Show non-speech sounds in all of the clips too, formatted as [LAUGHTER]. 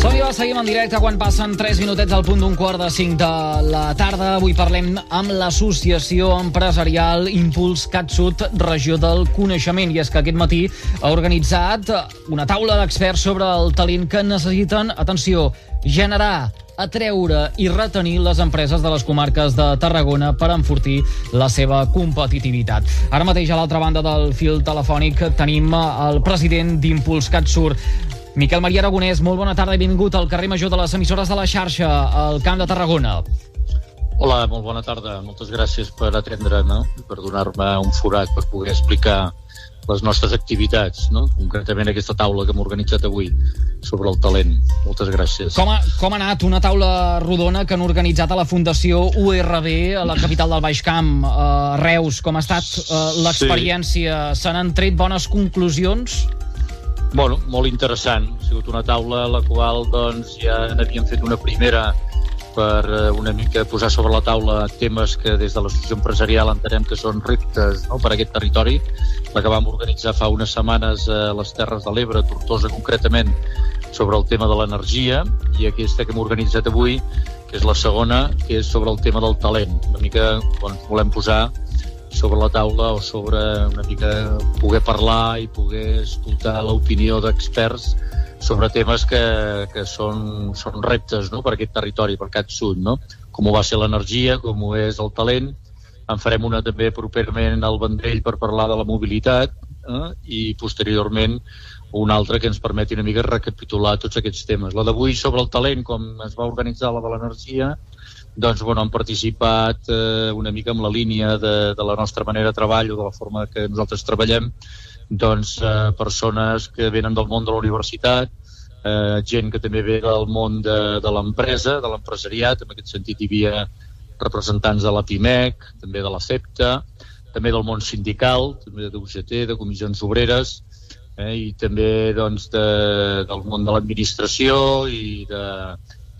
Som-hi, va, seguim en directe quan passen 3 minutets al punt d'un quart de 5 de la tarda. Avui parlem amb l'Associació Empresarial Impuls CatSud, regió del coneixement. I és que aquest matí ha organitzat una taula d'experts sobre el talent que necessiten, atenció, generar atreure i retenir les empreses de les comarques de Tarragona per enfortir la seva competitivitat. Ara mateix, a l'altra banda del fil telefònic, tenim el president d'Impuls CatSur, Miquel Maria Aragonès, molt bona tarda i benvingut al carrer Major de les emissores de la xarxa, al Camp de Tarragona. Hola, molt bona tarda. Moltes gràcies per atendre'm, no? per donar-me un forat per poder explicar les nostres activitats, no? concretament aquesta taula que hem organitzat avui sobre el talent. Moltes gràcies. Com ha, com ha anat una taula rodona que han organitzat a la Fundació URB a la capital del Baix Camp, a Reus? Com ha estat uh, l'experiència? Sí. Se n'han tret bones conclusions? Bueno, molt interessant. Ha sigut una taula a la qual doncs, ja n'havíem fet una primera per eh, una mica posar sobre la taula temes que des de l'associació empresarial entenem que són reptes no?, per a aquest territori. La que vam organitzar fa unes setmanes a les Terres de l'Ebre, Tortosa concretament, sobre el tema de l'energia, i aquesta que hem organitzat avui, que és la segona, que és sobre el tema del talent. Una mica doncs, volem posar sobre la taula o sobre una mica poder parlar i poder escoltar l'opinió d'experts sobre temes que, que són, són reptes no? per aquest territori, per aquest sud, no? com ho va ser l'energia, com ho és el talent. En farem una també properament al Vendrell per parlar de la mobilitat eh? i posteriorment una altra que ens permeti una mica recapitular tots aquests temes. La d'avui sobre el talent, com es va organitzar la de l'energia, doncs, bueno, han participat eh, una mica amb la línia de, de la nostra manera de treball o de la forma que nosaltres treballem, doncs, eh, persones que venen del món de la universitat, eh, gent que també ve del món de, de l'empresa, de l'empresariat, en aquest sentit hi havia representants de la PIMEC, també de la CEPTA, també del món sindical, també de UGT, de comissions obreres, eh, i també doncs, de, del món de l'administració i de,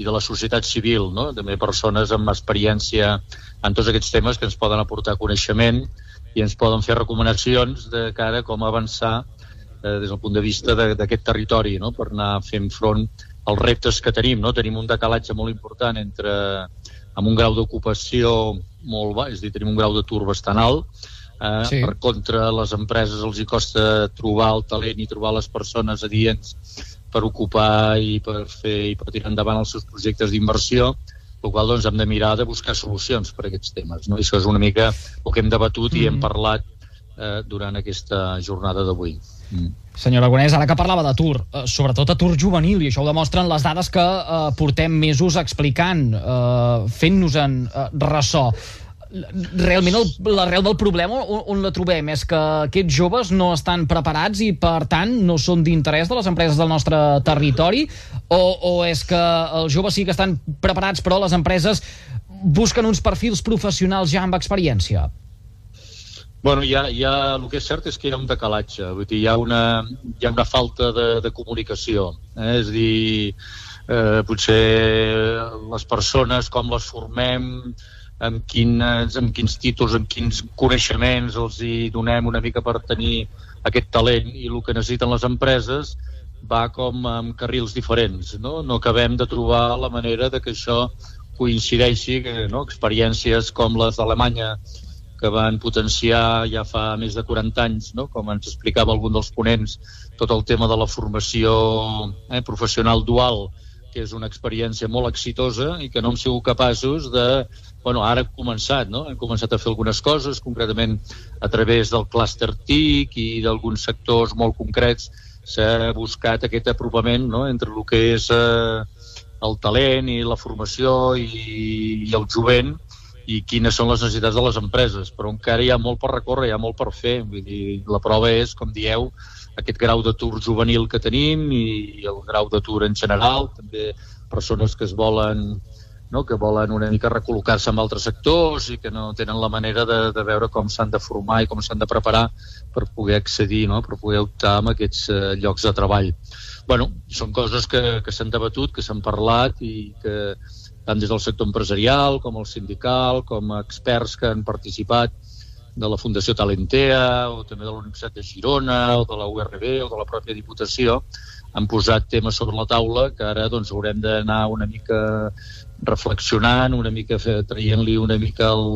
i de la societat civil, no? també persones amb experiència en tots aquests temes que ens poden aportar coneixement i ens poden fer recomanacions de cara a com avançar eh, des del punt de vista d'aquest territori no? per anar fent front als reptes que tenim. No? Tenim un decalatge molt important entre amb un grau d'ocupació molt baix, és a dir, tenim un grau d'atur bastant alt, eh, sí. per contra les empreses els hi costa trobar el talent i trobar les persones adients per ocupar i per fer i per tirar endavant els seus projectes d'inversió, el qual doncs, hem de mirar de buscar solucions per a aquests temes. No? I això és una mica el que hem debatut mm -hmm. i hem mm-hmm. parlat eh, durant aquesta jornada d'avui. Mm. Senyor Aragonès, ara que parlava d'atur, eh, sobretot atur juvenil, i això ho demostren les dades que eh, portem mesos explicant, eh, fent-nos-en eh, ressò realment l'arrel del problema on, on la trobem és que aquests joves no estan preparats i per tant no són d'interès de les empreses del nostre territori o, o és que els joves sí que estan preparats però les empreses busquen uns perfils professionals ja amb experiència? Bueno, hi ha, el que és cert és que hi ha un decalatge, vull dir, hi ha una, hi ha una falta de, de comunicació. Eh? És a dir, eh, potser les persones, com les formem, amb, quines, amb quins títols, amb quins coneixements els hi donem una mica per tenir aquest talent i el que necessiten les empreses va com amb carrils diferents. No, no acabem de trobar la manera de que això coincideixi, que, no? experiències com les d'Alemanya que van potenciar ja fa més de 40 anys, no? com ens explicava algun dels ponents, tot el tema de la formació eh, professional dual, que és una experiència molt exitosa i que no hem sigut capaços de... Bueno, ara hem començat, no? Hem començat a fer algunes coses, concretament a través del clúster TIC i d'alguns sectors molt concrets s'ha buscat aquest apropament no? entre el que és eh, el talent i la formació i, i el jovent i quines són les necessitats de les empreses, però encara hi ha molt per recórrer, hi ha molt per fer. Vull dir, la prova és, com dieu, aquest grau d'atur juvenil que tenim i, i el grau d'atur en general, també persones que es volen no? que volen una mica recol·locar-se en altres sectors i que no tenen la manera de, de veure com s'han de formar i com s'han de preparar per poder accedir, no? per poder optar a aquests eh, llocs de treball. bueno, són coses que, que s'han debatut, que s'han parlat i que tant des del sector empresarial com el sindical, com experts que han participat de la Fundació Talentea o també de la Universitat de Girona o de la URB o de la pròpia Diputació han posat temes sobre la taula que ara doncs, haurem d'anar una mica reflexionant, una mica traient-li una mica el,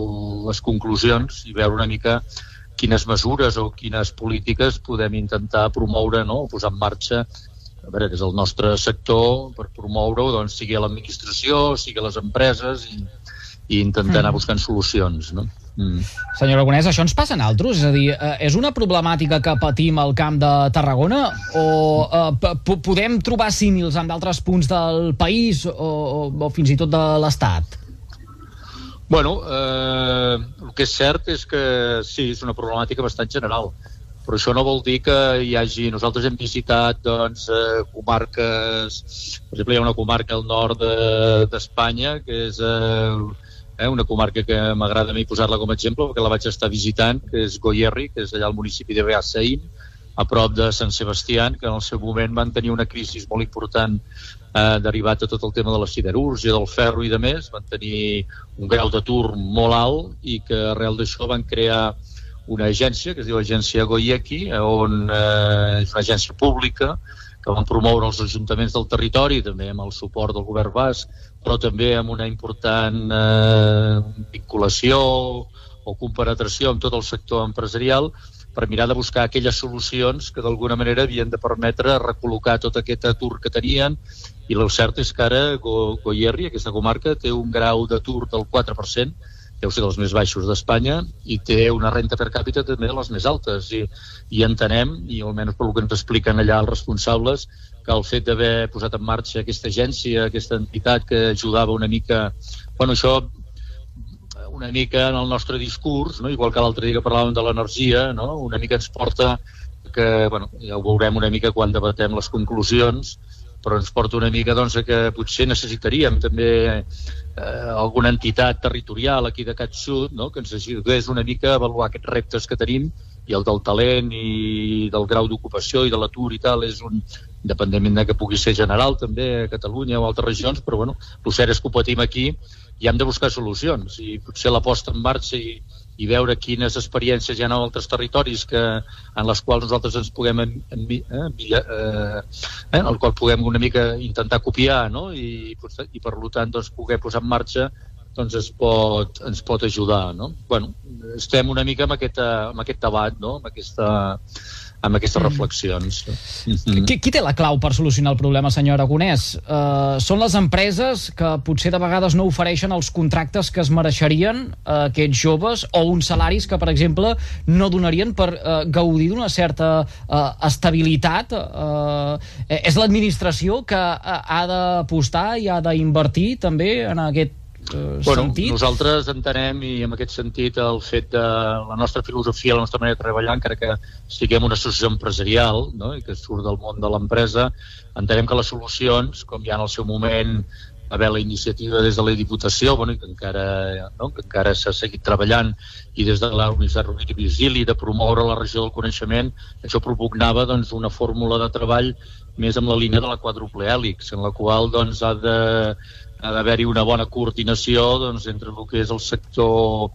les conclusions i veure una mica quines mesures o quines polítiques podem intentar promoure no? o posar en marxa a veure, des del nostre sector per promoure-ho, doncs, sigui a l'administració, sigui a les empreses i, i intentar anar mm. buscant solucions. No? Mm. Senyor Aragonès, això ens passa en altres? És a dir, eh, és una problemàtica que patim al camp de Tarragona o eh, podem trobar símils en d'altres punts del país o, o, o fins i tot de l'Estat? Bueno, eh, el que és cert és que sí, és una problemàtica bastant general però això no vol dir que hi hagi... Nosaltres hem visitat doncs, eh, comarques... Per exemple, hi ha una comarca al nord d'Espanya, de, que és eh, eh, una comarca que m'agrada a mi posar-la com a exemple, perquè la vaig estar visitant, que és Goierri, que és allà al municipi de Beasain, a prop de Sant Sebastián, que en el seu moment van tenir una crisi molt important eh, derivat de tot el tema de la siderúrgia, del ferro i de més, van tenir un grau d'atur molt alt i que arrel d'això van crear una agència que es diu Agència Goyeki, on eh, és una agència pública que van promoure els ajuntaments del territori, també amb el suport del govern basc, però també amb una important eh, vinculació o compenetració amb tot el sector empresarial per mirar de buscar aquelles solucions que d'alguna manera havien de permetre recol·locar tot aquest atur que tenien. I el cert és que ara Go Goierri, aquesta comarca, té un grau d'atur del 4%, deu ser dels més baixos d'Espanya i té una renta per càpita també de les més altes i, i entenem, i almenys per el que ens expliquen allà els responsables, que el fet d'haver posat en marxa aquesta agència, aquesta entitat que ajudava una mica... Bueno, això una mica en el nostre discurs, no? igual que l'altre dia que parlàvem de l'energia, no? una mica ens porta que, bueno, ja ho veurem una mica quan debatem les conclusions, però ens porta una mica doncs, que potser necessitaríem també eh, alguna entitat territorial aquí de Catsut no? que ens ajudés una mica a avaluar aquests reptes que tenim i el del talent i del grau d'ocupació i de l'atur i tal és un, independentment de que pugui ser general també a Catalunya o altres regions, però bueno, el cert és que ho patim aquí i hem de buscar solucions i potser la posta en marxa i, i veure quines experiències hi ha en altres territoris que, en les quals nosaltres ens puguem en, en, eh, eh, eh, el qual puguem una mica intentar copiar no? I, i per tant doncs, poder posar en marxa doncs es pot, ens pot ajudar no? bueno, estem una mica amb, aquesta, amb aquest debat no? amb aquesta amb aquestes mm. reflexions. Mm. Qui, qui té la clau per solucionar el problema, senyor Aragonès? Uh, són les empreses que potser de vegades no ofereixen els contractes que es mereixerien uh, aquests joves o uns salaris que, per exemple, no donarien per uh, gaudir d'una certa uh, estabilitat. Uh, és l'administració que uh, ha d'apostar i ha d'invertir també en aquest eh, bueno, sentit? Nosaltres entenem, i en aquest sentit, el fet de la nostra filosofia, la nostra manera de treballar, encara que estiguem una associació empresarial no? i que surt del món de l'empresa, entenem que les solucions, com ja en el seu moment haver la iniciativa des de la Diputació, bueno, que encara, no? que encara s'ha seguit treballant, i des de la Universitat Rovira i Virgili, de promoure la regió del coneixement, això propugnava doncs, una fórmula de treball més amb la línia de la quadruple hèlix, en la qual doncs, ha de ha d'haver-hi una bona coordinació doncs, entre el que és el sector,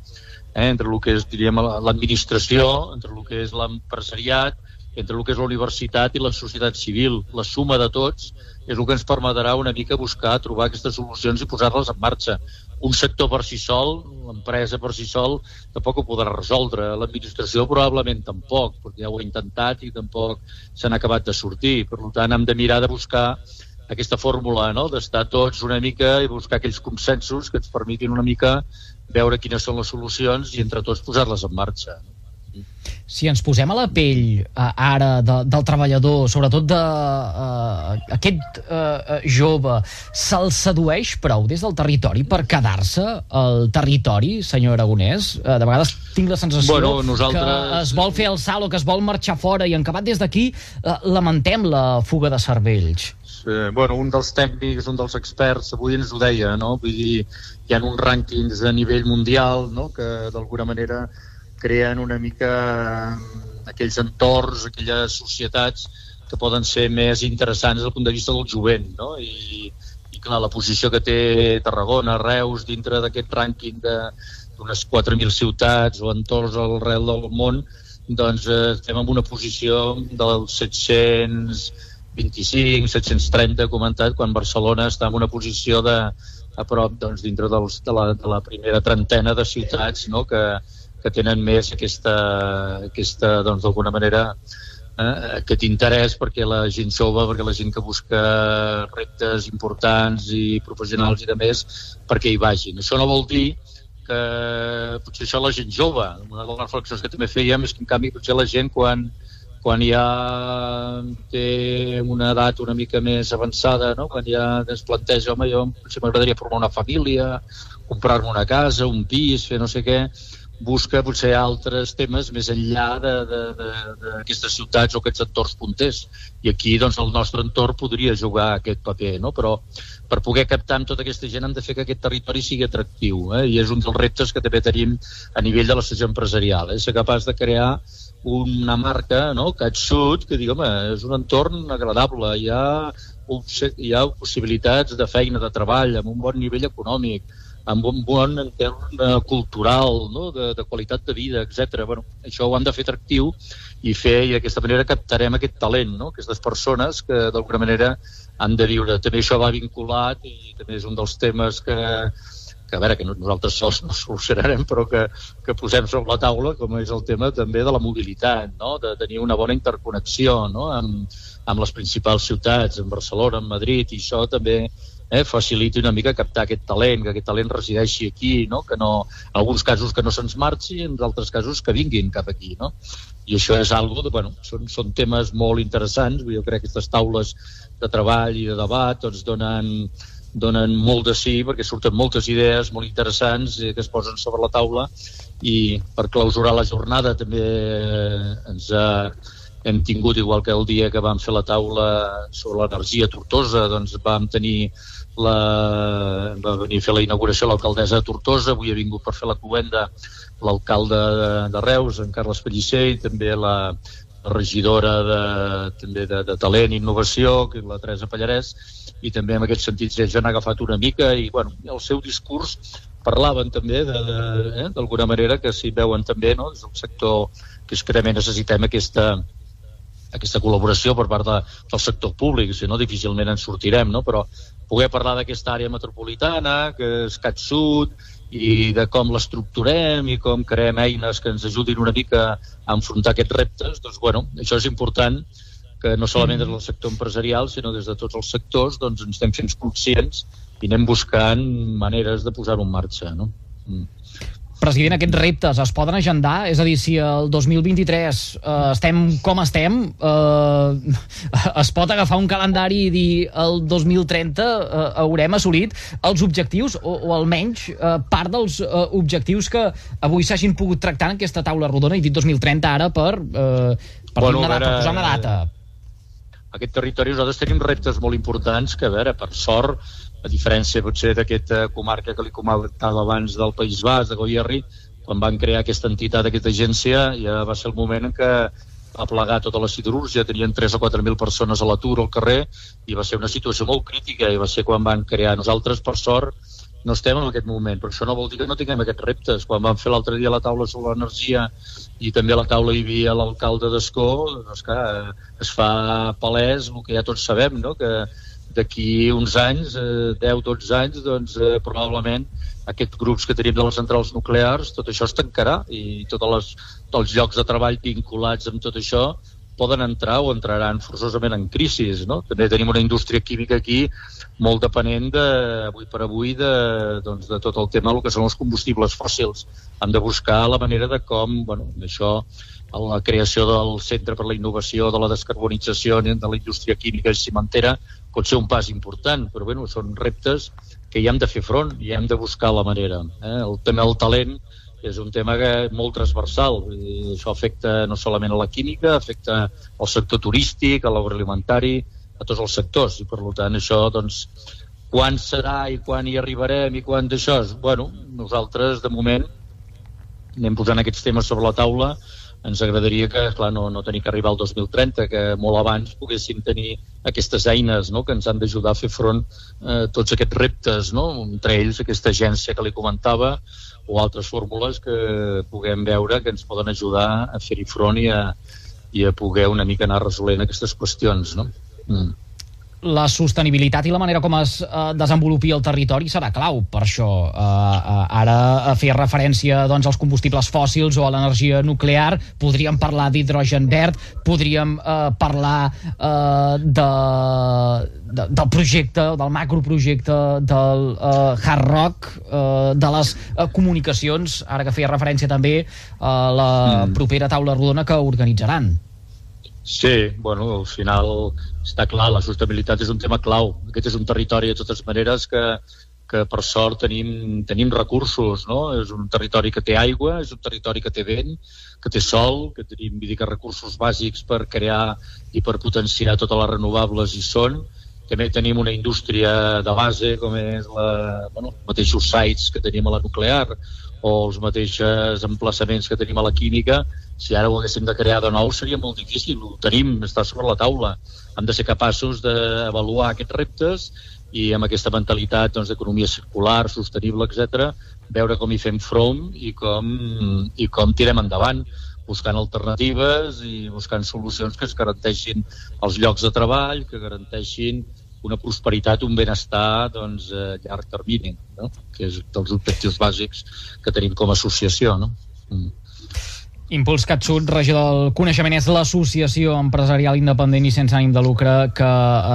eh, entre el que és l'administració, entre el que és l'empresariat, entre el que és la universitat i la societat civil. La suma de tots és el que ens permetrà una mica buscar, trobar aquestes solucions i posar-les en marxa. Un sector per si sol, l'empresa per si sol, tampoc ho podrà resoldre. L'administració probablement tampoc, perquè ja ho ha intentat i tampoc s'han acabat de sortir. Per tant, hem de mirar de buscar aquesta fórmula no? d'estar tots una mica i buscar aquells consensos que ens permetin una mica veure quines són les solucions i entre tots posar-les en marxa si ens posem a la pell uh, ara de, del treballador, sobretot de uh, aquest uh, jove, se'l sedueix prou des del territori per quedar-se al territori, senyor Aragonès? Uh, de vegades tinc la sensació bueno, nosaltres... que es vol fer el salt o que es vol marxar fora i en acabat des d'aquí uh, lamentem la fuga de cervells. Sí, bueno, un dels tècnics, un dels experts, avui ens ho deia, no? Vull dir, hi ha uns rànquings a nivell mundial no? que d'alguna manera creen una mica eh, aquells entorns, aquelles societats que poden ser més interessants del punt de vista del jovent, no? I, i clar, la posició que té Tarragona, Reus, dintre d'aquest rànquing d'unes 4.000 ciutats o entorns arrel del món, doncs eh, estem en una posició dels 700 725, 730, comentat, quan Barcelona està en una posició de, a prop doncs, dintre dels, de, la, de la primera trentena de ciutats no? que, que tenen més aquesta, aquesta doncs, d'alguna manera, eh, aquest interès perquè la gent jove, perquè la gent que busca reptes importants i professionals i de més, perquè hi vagin. Això no vol dir que potser això la gent jove, una de les reflexions que també fèiem és que en canvi potser la gent quan, quan ja té una edat una mica més avançada, no? quan ja es planteja, home, jo potser m'agradaria formar una família, comprar-me una casa, un pis, fer no sé què, busca potser altres temes més enllà d'aquestes ciutats o aquests entorns punters. I aquí doncs, el nostre entorn podria jugar aquest paper, no? però per poder captar amb tota aquesta gent hem de fer que aquest territori sigui atractiu eh? i és un dels reptes que també tenim a nivell de la societat empresarial, eh? ser capaç de crear una marca, no? CatSud, que digue, home, és un entorn agradable, hi ha, hi ha possibilitats de feina, de treball, amb un bon nivell econòmic, amb un bon entorn eh, cultural, no? de, de qualitat de vida, etc. Bueno, això ho han de fer atractiu i fer, i d'aquesta manera captarem aquest talent, no? aquestes persones que d'alguna manera han de viure. També això va vinculat i també és un dels temes que, que a veure, que nosaltres sols no solucionarem, però que, que posem sobre la taula, com és el tema també de la mobilitat, no? de tenir una bona interconnexió no? amb, amb les principals ciutats, en Barcelona, en Madrid, i això també eh, faciliti una mica captar aquest talent, que aquest talent resideixi aquí, no? que no, en alguns casos que no se'ns marxi, en altres casos que vinguin cap aquí. No? I això és algo, de, bueno, són, són temes molt interessants, jo crec que aquestes taules de treball i de debat doncs donen, donen molt de sí perquè surten moltes idees molt interessants eh, que es posen sobre la taula i per clausurar la jornada també eh, ens ha, hem tingut, igual que el dia que vam fer la taula sobre l'energia tortosa, doncs vam tenir la, va venir a fer la inauguració l'alcaldessa de Tortosa, avui ha vingut per fer la coenda l'alcalde de, de Reus, en Carles Pellicer, i també la, la regidora de, també de, de Talent i Innovació, que és la Teresa Pallarès, i també en aquest sentit ja han agafat una mica i bueno, el seu discurs parlaven també d'alguna de, de, eh, manera que s'hi veuen també no, des del sector que és que també necessitem aquesta, aquesta col·laboració per part de, del sector públic, si no difícilment en sortirem, no? però poder parlar d'aquesta àrea metropolitana, que és CatSud, i de com l'estructurem i com creem eines que ens ajudin una mica a enfrontar aquests reptes, doncs bueno, això és important que no solament des del sector empresarial, sinó des de tots els sectors, doncs ens estem fent conscients i anem buscant maneres de posar-ho en marxa. No? Mm. President, aquests reptes es poden agendar? És a dir, si el 2023 eh, estem com estem, eh, [LAUGHS] es pot agafar un calendari i dir el 2030 eh, haurem assolit els objectius, o, o almenys eh, part dels eh, objectius que avui s'hagin pogut tractar en aquesta taula rodona, i dit 2030 ara per, eh, per, bueno, una data, per posar una data. Aquest territori nosaltres tenim reptes molt importants que, a veure, per sort, a diferència potser d'aquesta comarca que li comentava abans del País Basc, de Goierri, quan van crear aquesta entitat, aquesta agència, ja va ser el moment en què va plegar tota la siderúrgia, tenien 3 o 4.000 persones a l'atur al carrer i va ser una situació molt crítica i va ser quan van crear. Nosaltres, per sort, no estem en aquest moment, però això no vol dir que no tinguem aquests reptes. Quan vam fer l'altre dia la taula sobre l'energia i també a la taula hi havia l'alcalde d'Escó, doncs clar, es fa palès el que ja tots sabem, no? que d'aquí uns anys, eh, 10-12 anys, doncs eh, probablement aquests grups que tenim de les centrals nuclears, tot això es tancarà i tots les, els llocs de treball vinculats amb tot això poden entrar o entraran forçosament en crisi. No? També tenim una indústria química aquí molt depenent de, avui per avui de, doncs, de tot el tema del que són els combustibles fòssils. Hem de buscar la manera de com, bueno, això, la creació del Centre per la Innovació de la Descarbonització de la Indústria Química i Cimentera pot ser un pas important, però bueno, són reptes que hi hem de fer front i hem de buscar la manera. Eh? El tema del talent és un tema que és molt transversal. I això afecta no solament a la química, afecta al sector turístic, a l'agroalimentari, a tots els sectors. I per tant això, doncs, quan serà i quan hi arribarem i quan d'això? Bueno, nosaltres, de moment, anem posant aquests temes sobre la taula ens agradaria que, clar, no, no tenir que arribar al 2030, que molt abans poguéssim tenir aquestes eines no?, que ens han d'ajudar a fer front a eh, tots aquests reptes, no? entre ells aquesta agència que li comentava o altres fórmules que puguem veure que ens poden ajudar a fer-hi front i a, i a poder una mica anar resolent aquestes qüestions. No? mm la sostenibilitat i la manera com es eh, desenvolupi el territori serà clau per això. Eh, eh, ara a fer referència doncs, als combustibles fòssils o a l'energia nuclear, podríem parlar d'hidrogen verd, podríem eh, parlar eh, de, de, del projecte, del macroprojecte del eh, Hard Rock, eh, de les eh, comunicacions, ara que feia referència també a la mm. propera taula rodona que organitzaran. Sí, bueno, al final està clar, la sostenibilitat és un tema clau. Aquest és un territori, de totes maneres, que, que per sort tenim, tenim recursos, no? És un territori que té aigua, és un territori que té vent, que té sol, que tenim dir, que recursos bàsics per crear i per potenciar totes les renovables hi són. També tenim una indústria de base, com és la, bueno, els mateixos sites que tenim a la nuclear o els mateixos emplaçaments que tenim a la química, si ara ho haguéssim de crear de nou seria molt difícil, ho tenim, està sobre la taula. Hem de ser capaços d'avaluar aquests reptes i amb aquesta mentalitat doncs, d'economia doncs, circular, sostenible, etc, veure com hi fem front i com, i com tirem endavant buscant alternatives i buscant solucions que es garanteixin els llocs de treball, que garanteixin una prosperitat, un benestar doncs, a llarg termini, no? que és dels objectius bàsics que tenim com a associació. No? Mm. Impuls CatSud, regió del coneixement, és l'associació empresarial independent i sense ànim de lucre que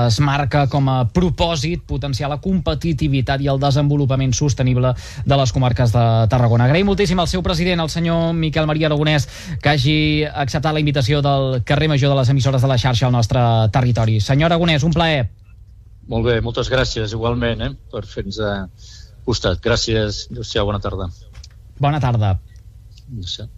es marca com a propòsit potenciar la competitivitat i el desenvolupament sostenible de les comarques de Tarragona. Agraïm moltíssim al seu president, el senyor Miquel Maria Aragonès, que hagi acceptat la invitació del carrer major de les emissores de la xarxa al nostre territori. Senyor Aragonès, un plaer. Molt bé, moltes gràcies igualment eh, per fer-nos a costat. Gràcies, adéu bona tarda. Bona tarda. Adéu